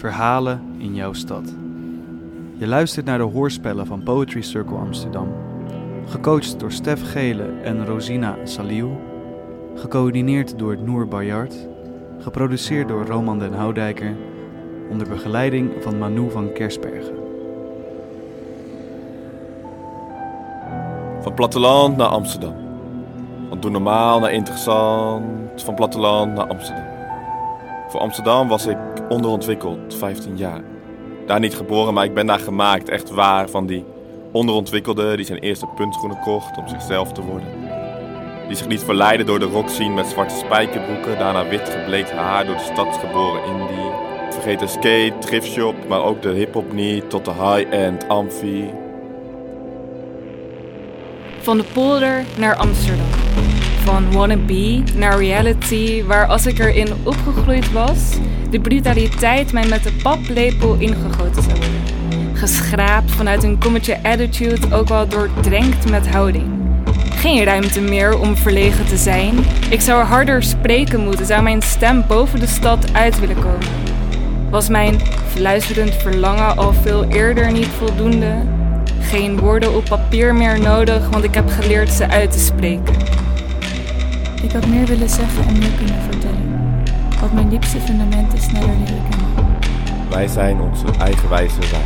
Verhalen in jouw stad. Je luistert naar de hoorspellen van Poetry Circle Amsterdam. Gecoacht door Stef Gele en Rosina Saliu. Gecoördineerd door Noor Bayard. Geproduceerd door Roman den Houdijker. Onder begeleiding van Manu van Kersbergen. Van platteland naar Amsterdam. Van doe normaal naar interessant. Van platteland naar Amsterdam. Voor Amsterdam was ik onderontwikkeld, 15 jaar. Daar niet geboren, maar ik ben daar gemaakt. Echt waar, van die onderontwikkelde die zijn eerste puntschoenen kocht om zichzelf te worden. Die zich niet verleiden door de rock zien met zwarte spijkerbroeken. Daarna wit gebleekt haar door de stadsgeboren indie. Vergeet de skate, thriftshop, maar ook de hiphop niet. Tot de high-end amfi. Van de polder naar Amsterdam. Van wannabe naar reality, waar als ik erin opgegroeid was, de brutaliteit mij met de paplepel ingegoten zou. Geschraapt vanuit een kommetje attitude, ook wel doordrenkt met houding. Geen ruimte meer om verlegen te zijn. Ik zou harder spreken moeten, zou mijn stem boven de stad uit willen komen. Was mijn fluisterend verlangen al veel eerder niet voldoende? Geen woorden op papier meer nodig, want ik heb geleerd ze uit te spreken. Ik had meer willen zeggen en meer kunnen vertellen. Wat mijn diepste fundamenten sneller leren kennen. Wij zijn onze eigenwijze zijn.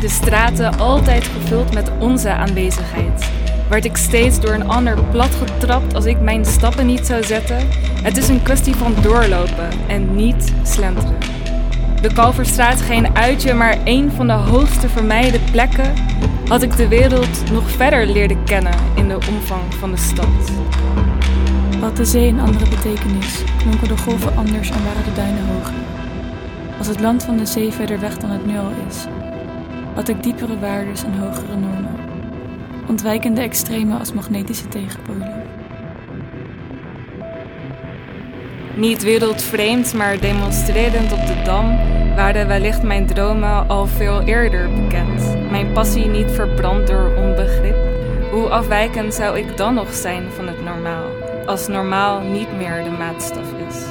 De straten altijd gevuld met onze aanwezigheid. Werd ik steeds door een ander platgetrapt als ik mijn stappen niet zou zetten? Het is een kwestie van doorlopen en niet slenteren. De Kalverstraat geen uitje, maar een van de hoogste vermijde plekken had ik de wereld nog verder leerde kennen in de omvang van de stad. Had de zee een andere betekenis, klonken de golven anders en waren de duinen hoger. Was het land van de zee verder weg dan het nu al is, had ik diepere waardes en hogere normen, ontwijkende extreme als magnetische tegenpolen. Niet wereldvreemd, maar demonstrerend op de dam waren wellicht mijn dromen al veel eerder bekend. Mijn passie niet verbrand door onbegrip. Hoe afwijkend zou ik dan nog zijn van het normaal, als normaal niet meer de maatstaf is?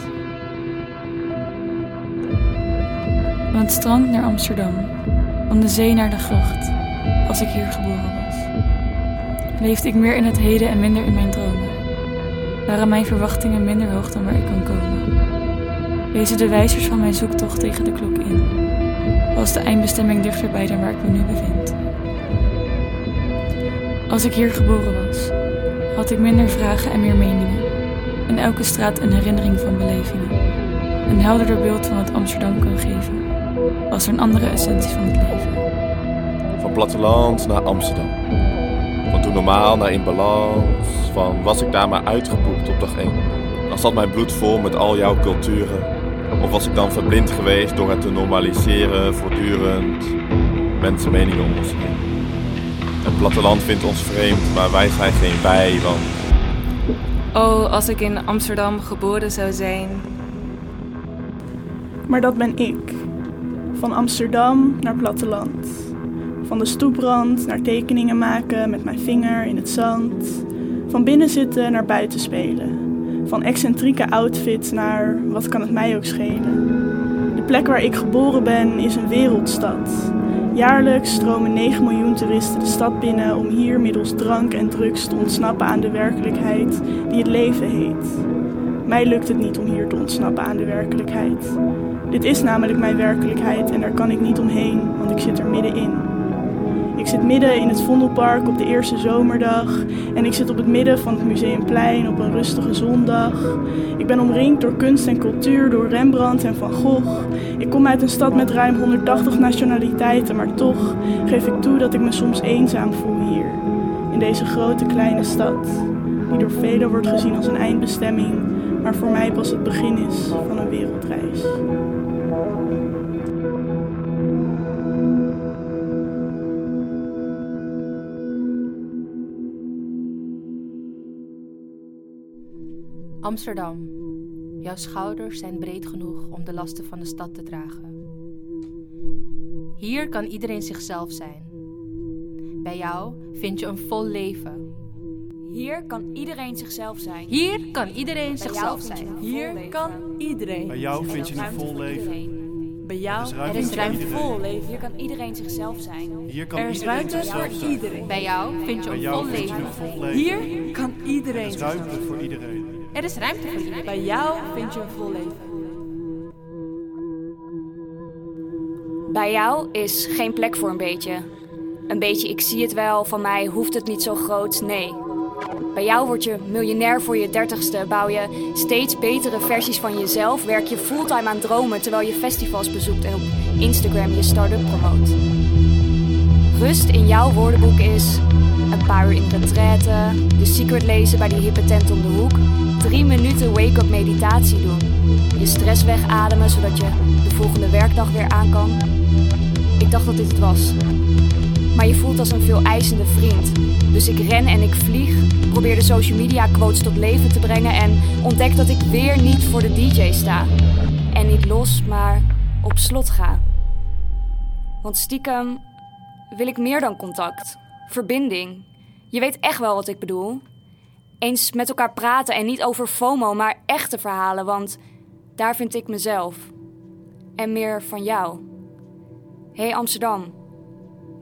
Van het strand naar Amsterdam, van de zee naar de gracht, als ik hier geboren was. Leefde ik meer in het heden en minder in mijn dromen? Waren mijn verwachtingen minder hoog dan waar ik kan komen? Wezen de wijzers van mijn zoektocht tegen de klok in? Was de eindbestemming dichterbij dan waar ik me nu bevind? Als ik hier geboren was, had ik minder vragen en meer meningen. In elke straat een herinnering van belevingen. Een helderder beeld van wat Amsterdam kan geven. Was er een andere essentie van het leven. Van platteland naar Amsterdam. Van toen normaal naar in balans. Van was ik daar maar uitgeboekt op dag 1. Dan zat mijn bloed vol met al jouw culturen. Of was ik dan verblind geweest door het te normaliseren voortdurend mensenmeningen om ons. Het platteland vindt ons vreemd, maar wij zijn geen wij, want Oh, als ik in Amsterdam geboren zou zijn. Maar dat ben ik. Van Amsterdam naar platteland. Van de stoeprand naar tekeningen maken met mijn vinger in het zand. Van binnen zitten naar buiten spelen. Van excentrieke outfits naar wat kan het mij ook schelen. De plek waar ik geboren ben is een wereldstad. Jaarlijks stromen 9 miljoen toeristen de stad binnen om hier middels drank en drugs te ontsnappen aan de werkelijkheid die het leven heet. Mij lukt het niet om hier te ontsnappen aan de werkelijkheid. Dit is namelijk mijn werkelijkheid en daar kan ik niet omheen, want ik zit er middenin. Ik zit midden in het Vondelpark op de eerste zomerdag en ik zit op het midden van het Museumplein op een rustige zondag. Ik ben omringd door kunst en cultuur, door Rembrandt en Van Gogh. Ik kom uit een stad met ruim 180 nationaliteiten, maar toch geef ik toe dat ik me soms eenzaam voel hier, in deze grote kleine stad, die door velen wordt gezien als een eindbestemming, maar voor mij pas het begin is van een wereldreis. Amsterdam. Jouw schouders zijn breed genoeg om de lasten van de stad te dragen. Hier kan iedereen zichzelf zijn. Bij jou vind je een vol leven. Hier kan iedereen zichzelf zijn. Hier kan iedereen zichzelf vind je zijn. een Hier vol leven. kan iedereen. Bij jou vind je een vol leven. Bij jou is Er ruimte is voor ruimte iedereen. vol leven. Hier kan iedereen zichzelf zijn. Hier kan Er is iedereen ruimte zichzelf voor zijn. iedereen. Bij jou vind je een vol leven. een vol leven. Hier kan Er iedereen is zichzelf ruimte voor iedereen. Er is ruimte voor. Bij jou vind je een vol leven. Bij jou is geen plek voor een beetje. Een beetje ik zie het wel, van mij hoeft het niet zo groot, nee. Bij jou word je miljonair voor je dertigste, bouw je steeds betere versies van jezelf, werk je fulltime aan dromen terwijl je festivals bezoekt en op Instagram je start-up promoot. Rust in jouw woordenboek is een paar uur in retraite, de secret lezen bij die hippe tent om de hoek, drie minuten wake-up meditatie doen, je stress wegademen zodat je de volgende werkdag weer aan kan. Ik dacht dat dit het was. Maar je voelt als een veel eisende vriend. Dus ik ren en ik vlieg, probeer de social media quotes tot leven te brengen en ontdek dat ik weer niet voor de DJ sta. En niet los, maar op slot ga. Want stiekem wil ik meer dan contact. Verbinding. Je weet echt wel wat ik bedoel. Eens met elkaar praten en niet over FOMO, maar echte verhalen, want daar vind ik mezelf. En meer van jou. Hé hey Amsterdam,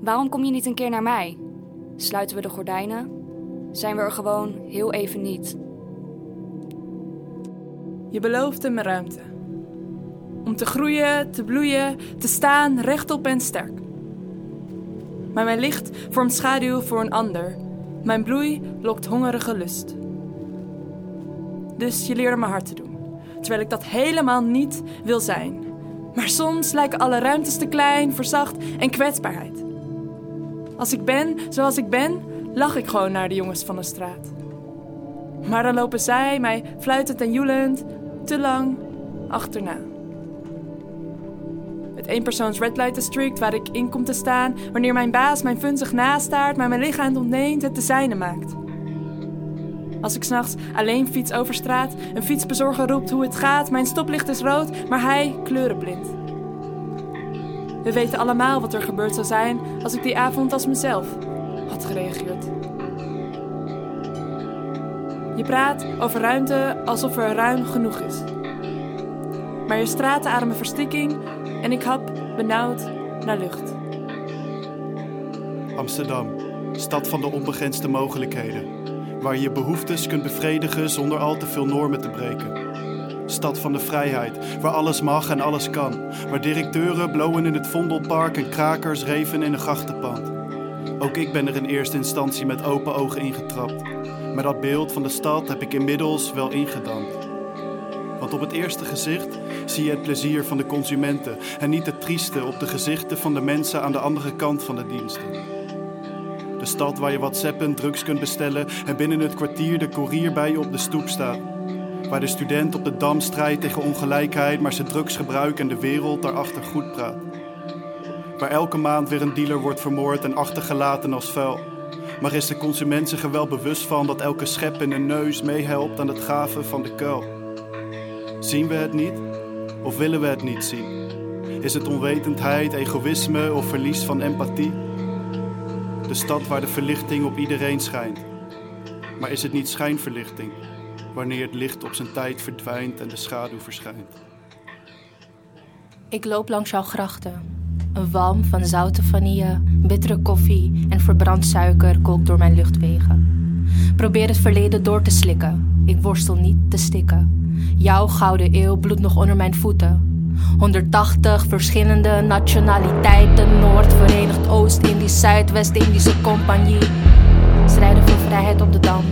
waarom kom je niet een keer naar mij? Sluiten we de gordijnen? Zijn we er gewoon heel even niet? Je beloofde me ruimte. Om te groeien, te bloeien, te staan rechtop en sterk. Maar mijn licht vormt schaduw voor een ander. Mijn bloei lokt hongerige lust. Dus je leerde me hard te doen. Terwijl ik dat helemaal niet wil zijn. Maar soms lijken alle ruimtes te klein, verzacht en kwetsbaarheid. Als ik ben zoals ik ben, lach ik gewoon naar de jongens van de straat. Maar dan lopen zij mij fluitend en joelend te lang achterna. Eenpersoons red light district waar ik in kom te staan wanneer mijn baas mijn funzig nastaart, maar mijn lichaam ontneemt het te zijne maakt. Als ik s'nachts alleen fiets over straat, een fietsbezorger roept hoe het gaat, mijn stoplicht is rood, maar hij kleurenblind. We weten allemaal wat er gebeurd zou zijn als ik die avond als mezelf had gereageerd. Je praat over ruimte alsof er ruim genoeg is. Maar je straten ademen verstikking en ik hap benauwd naar lucht. Amsterdam, stad van de onbegrensde mogelijkheden. Waar je behoeftes kunt bevredigen zonder al te veel normen te breken. Stad van de vrijheid, waar alles mag en alles kan. Waar directeuren blowen in het Vondelpark en krakers reven in een grachtenpand. Ook ik ben er in eerste instantie met open ogen ingetrapt. Maar dat beeld van de stad heb ik inmiddels wel ingedampt. Want op het eerste gezicht zie je het plezier van de consumenten en niet het trieste op de gezichten van de mensen aan de andere kant van de diensten. De stad waar je WhatsAppen drugs kunt bestellen en binnen het kwartier de koerier bij je op de stoep staat. Waar de student op de dam strijdt tegen ongelijkheid, maar zijn drugsgebruik en de wereld daarachter goed praat. Waar elke maand weer een dealer wordt vermoord en achtergelaten als vuil. Maar is de consument zich er wel bewust van dat elke schep in een neus meehelpt aan het gaven van de kuil? Zien we het niet? Of willen we het niet zien? Is het onwetendheid, egoïsme of verlies van empathie? De stad waar de verlichting op iedereen schijnt. Maar is het niet schijnverlichting wanneer het licht op zijn tijd verdwijnt en de schaduw verschijnt? Ik loop langs jouw grachten. Een walm van zoute vanille, bittere koffie en verbrand suiker kookt door mijn luchtwegen. Probeer het verleden door te slikken. Ik worstel niet te stikken. Jouw gouden eeuw bloedt nog onder mijn voeten. 180 verschillende nationaliteiten, Noord, Verenigd Oost-Indisch, Zuidwest-Indische Compagnie. Strijden voor vrijheid op de dam.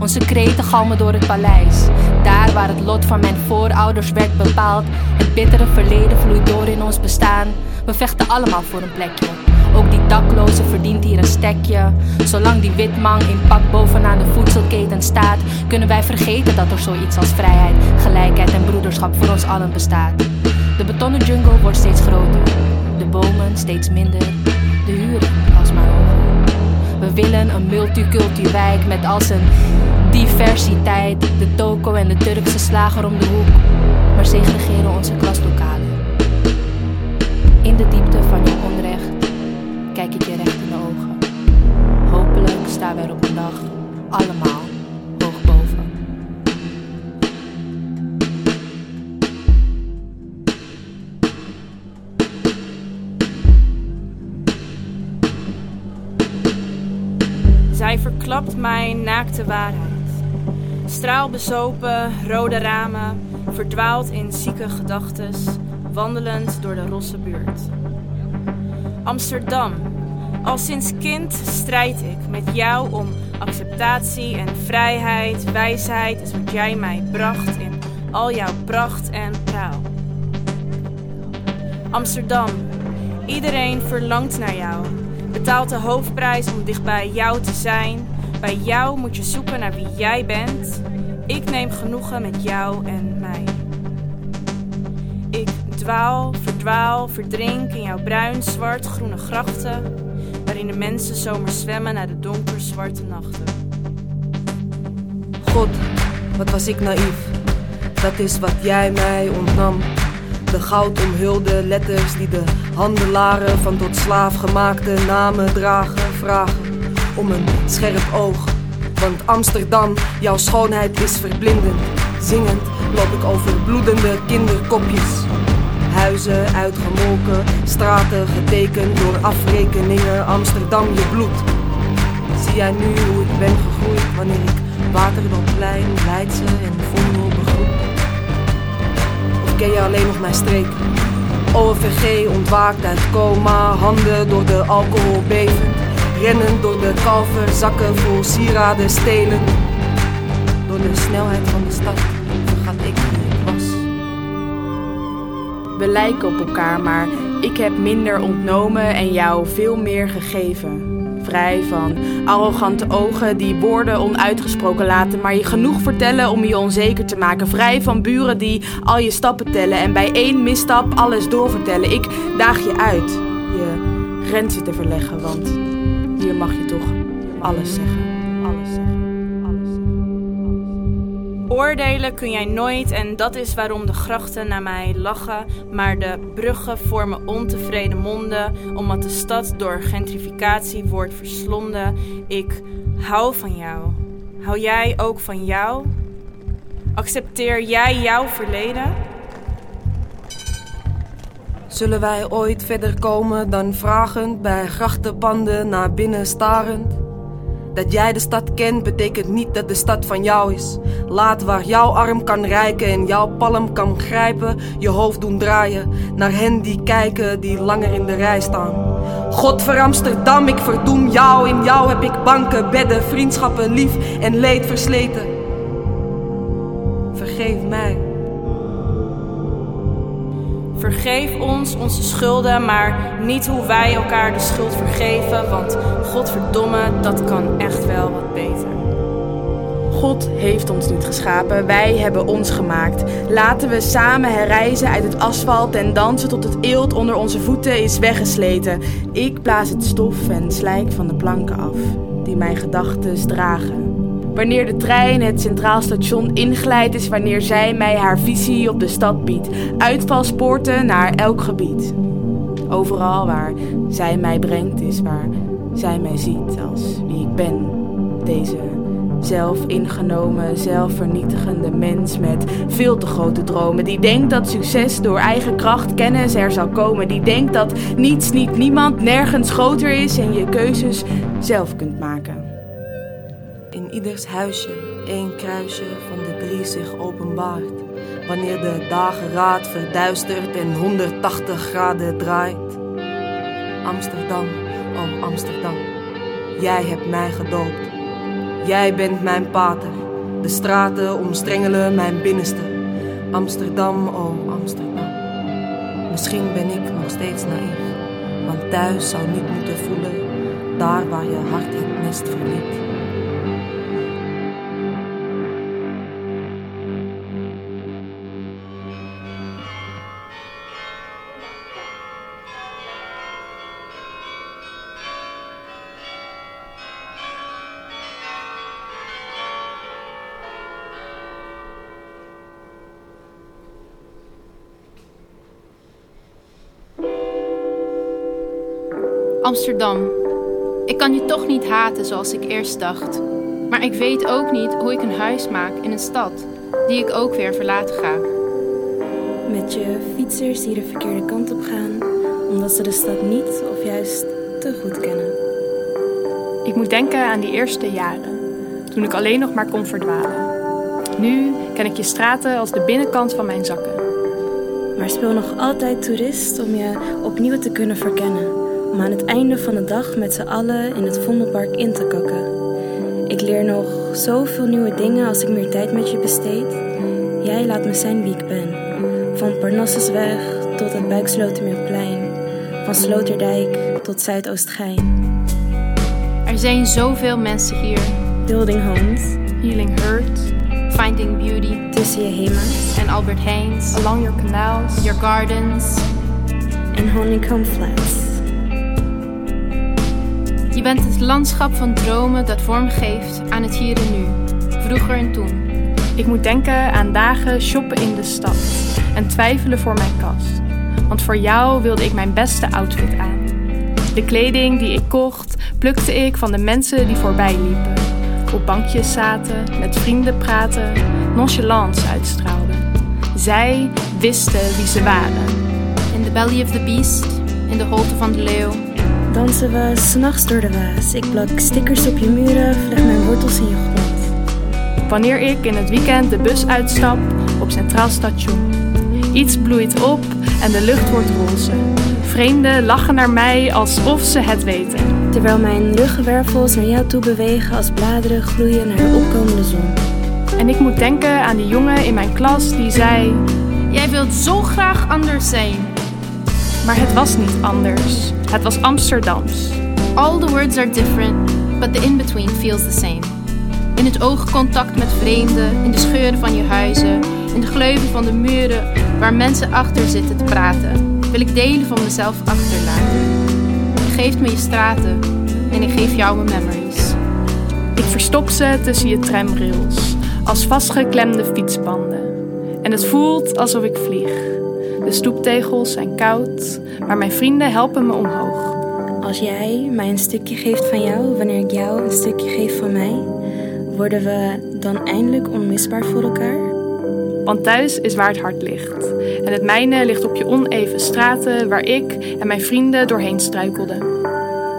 Onze kreten galmen door het paleis. Daar waar het lot van mijn voorouders werd bepaald. Het bittere verleden vloeit door in ons bestaan. We vechten allemaal voor een plekje. Ook die dakloze verdient hier een stekje. Zolang die witman in pak bovenaan de voedselketen staat, kunnen wij vergeten dat er zoiets als vrijheid, gelijkheid en broederschap voor ons allen bestaat. De betonnen jungle wordt steeds groter, de bomen steeds minder, de huren alsmaar hoger. We willen een multicultureel wijk met als een diversiteit, de toko en de Turkse slager om de hoek, maar segregeren onze klaslokalen. In de diepte van je onrecht staan wij op een dag allemaal hoog boven. Zij verklapt mijn naakte waarheid. Straalbezopen, rode ramen, verdwaald in zieke gedachtes, wandelend door de rosse buurt. Amsterdam, al sinds kind strijd ik met jou om acceptatie en vrijheid, wijsheid is wat jij mij bracht in al jouw pracht en praal. Amsterdam, iedereen verlangt naar jou, betaalt de hoofdprijs om dicht bij jou te zijn. Bij jou moet je zoeken naar wie jij bent. Ik neem genoegen met jou en mij. Ik dwaal, verdwaal, verdrink in jouw bruin, zwart, groene grachten, waarin de mensen zomer zwemmen naar de donker, zwarte nachten. God, wat was ik naïef. Dat is wat jij mij ontnam. De goud omhulde letters die de handelaren van tot slaaf gemaakte namen dragen, vragen om een scherp oog. Want Amsterdam, jouw schoonheid is verblindend. Zingend loop ik over bloedende kinderkopjes. Huizen uitgemolken, straten getekend door afrekeningen. Amsterdam, je bloed. Zie jij nu hoe ik ben gegroeid wanneer ik Waterdorpplein, Leidse en Vondel begroet? Of ken je alleen nog mijn streek? OVG ontwaakt uit coma, handen door de alcohol bevend. Rennen door de kalver, zakken vol sieraden stelen. Door de snelheid van de stad We lijken op elkaar, maar ik heb minder ontnomen en jou veel meer gegeven. Vrij van arrogante ogen die woorden onuitgesproken laten, maar je genoeg vertellen om je onzeker te maken. Vrij van buren die al je stappen tellen en bij één misstap alles doorvertellen. Ik daag je uit je grenzen te verleggen, want hier mag je toch alles zeggen. Alles zeggen. Oordelen kun jij nooit en dat is waarom de grachten naar mij lachen, maar de bruggen vormen ontevreden monden, omdat de stad door gentrificatie wordt verslonden. Ik hou van jou. Hou jij ook van jou? Accepteer jij jouw verleden? Zullen wij ooit verder komen dan vragend bij grachtenpanden naar binnen starend? Dat jij de stad kent betekent niet dat de stad van jou is. Laat waar jouw arm kan reiken en jouw palm kan grijpen, je hoofd doen draaien naar hen die kijken, die langer in de rij staan. God voor Amsterdam, ik verdoem jou. In jou heb ik banken, bedden, vriendschappen, lief en leed versleten. Vergeef mij. Vergeef ons onze schulden, maar niet hoe wij elkaar de schuld vergeven, want godverdomme, dat kan echt wel wat beter. God heeft ons niet geschapen, wij hebben ons gemaakt. Laten we samen herreizen uit het asfalt en dansen tot het eelt onder onze voeten is weggesleten. Ik blaas het stof en slijk van de planken af, die mijn gedachten dragen. Wanneer de trein het centraal station inglijdt, is wanneer zij mij haar visie op de stad biedt. Uitvalspoorten naar elk gebied. Overal waar zij mij brengt, is waar zij mij ziet als wie ik ben. Deze zelfingenomen, zelfvernietigende mens met veel te grote dromen. Die denkt dat succes door eigen kracht, kennis er zal komen. Die denkt dat niets, niet niemand, nergens groter is en je keuzes zelf kunt maken. Ieders huisje één kruisje van de drie zich openbaart. Wanneer de dageraad verduistert en 180 graden draait. Amsterdam, oh Amsterdam, jij hebt mij gedoopt. Jij bent mijn pater. De straten omstrengelen mijn binnenste. Amsterdam, oh Amsterdam. Misschien ben ik nog steeds naïef. Want thuis zou niet moeten voelen, daar waar je hart het nest verliet. Amsterdam. Ik kan je toch niet haten zoals ik eerst dacht. Maar ik weet ook niet hoe ik een huis maak in een stad die ik ook weer verlaten ga. Met je fietsers die de verkeerde kant op gaan, omdat ze de stad niet of juist te goed kennen. Ik moet denken aan die eerste jaren, toen ik alleen nog maar kon verdwalen. Nu ken ik je straten als de binnenkant van mijn zakken. Maar speel nog altijd toerist om je opnieuw te kunnen verkennen. Om aan het einde van de dag met z'n allen in het Vondelpark in te kakken. Ik leer nog zoveel nieuwe dingen als ik meer tijd met je besteed. Jij laat me zijn wie ik ben. Van Parnassusweg tot het Buikslotermeerplein. Van Sloterdijk tot Zuidoostgein. Er zijn zoveel mensen hier. Building homes. Healing hurt. Finding beauty. Tussen je hema's. En Albert Heijns. Along your canals. Your gardens. En honeycomb flats. Je bent het landschap van dromen dat vorm geeft aan het hier en nu. Vroeger en toen. Ik moet denken aan dagen shoppen in de stad. En twijfelen voor mijn kast. Want voor jou wilde ik mijn beste outfit aan. De kleding die ik kocht, plukte ik van de mensen die voorbij liepen. Op bankjes zaten, met vrienden praten, nonchalance uitstraalden. Zij wisten wie ze waren. In the belly of the beast, in de holte van de leeuw. Dansen we s'nachts door de waas. Ik plak stickers op je muren, vleg mijn wortels in je grond. Wanneer ik in het weekend de bus uitstap op Centraal Station. Iets bloeit op en de lucht wordt roze. Vreemden lachen naar mij alsof ze het weten. Terwijl mijn ruggenwervels naar jou toe bewegen als bladeren gloeien naar de opkomende zon. En ik moet denken aan die jongen in mijn klas die zei: Jij wilt zo graag anders zijn. Maar het was niet anders. Het was Amsterdams. All the words are different, but the in-between feels the same. In het oogcontact met vreemden, in de scheuren van je huizen, in de gleuven van de muren waar mensen achter zitten te praten, wil ik delen van mezelf achterlaten. Je geeft me je straten en ik geef jou mijn memories. Ik verstop ze tussen je tramrails, als vastgeklemde fietsbanden. En het voelt alsof ik vlieg. De stoeptegels zijn koud, maar mijn vrienden helpen me omhoog. Als jij mij een stukje geeft van jou, wanneer ik jou een stukje geef van mij, worden we dan eindelijk onmisbaar voor elkaar? Want thuis is waar het hart ligt. En het mijne ligt op je oneven straten waar ik en mijn vrienden doorheen struikelden.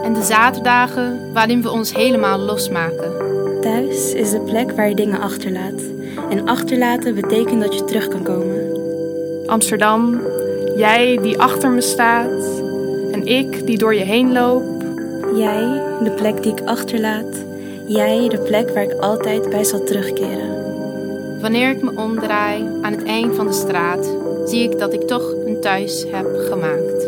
En de zaterdagen waarin we ons helemaal losmaken. Thuis is de plek waar je dingen achterlaat. En achterlaten betekent dat je terug kan komen. Amsterdam, jij die achter me staat en ik die door je heen loop. Jij, de plek die ik achterlaat. Jij, de plek waar ik altijd bij zal terugkeren. Wanneer ik me omdraai aan het eind van de straat, zie ik dat ik toch een thuis heb gemaakt.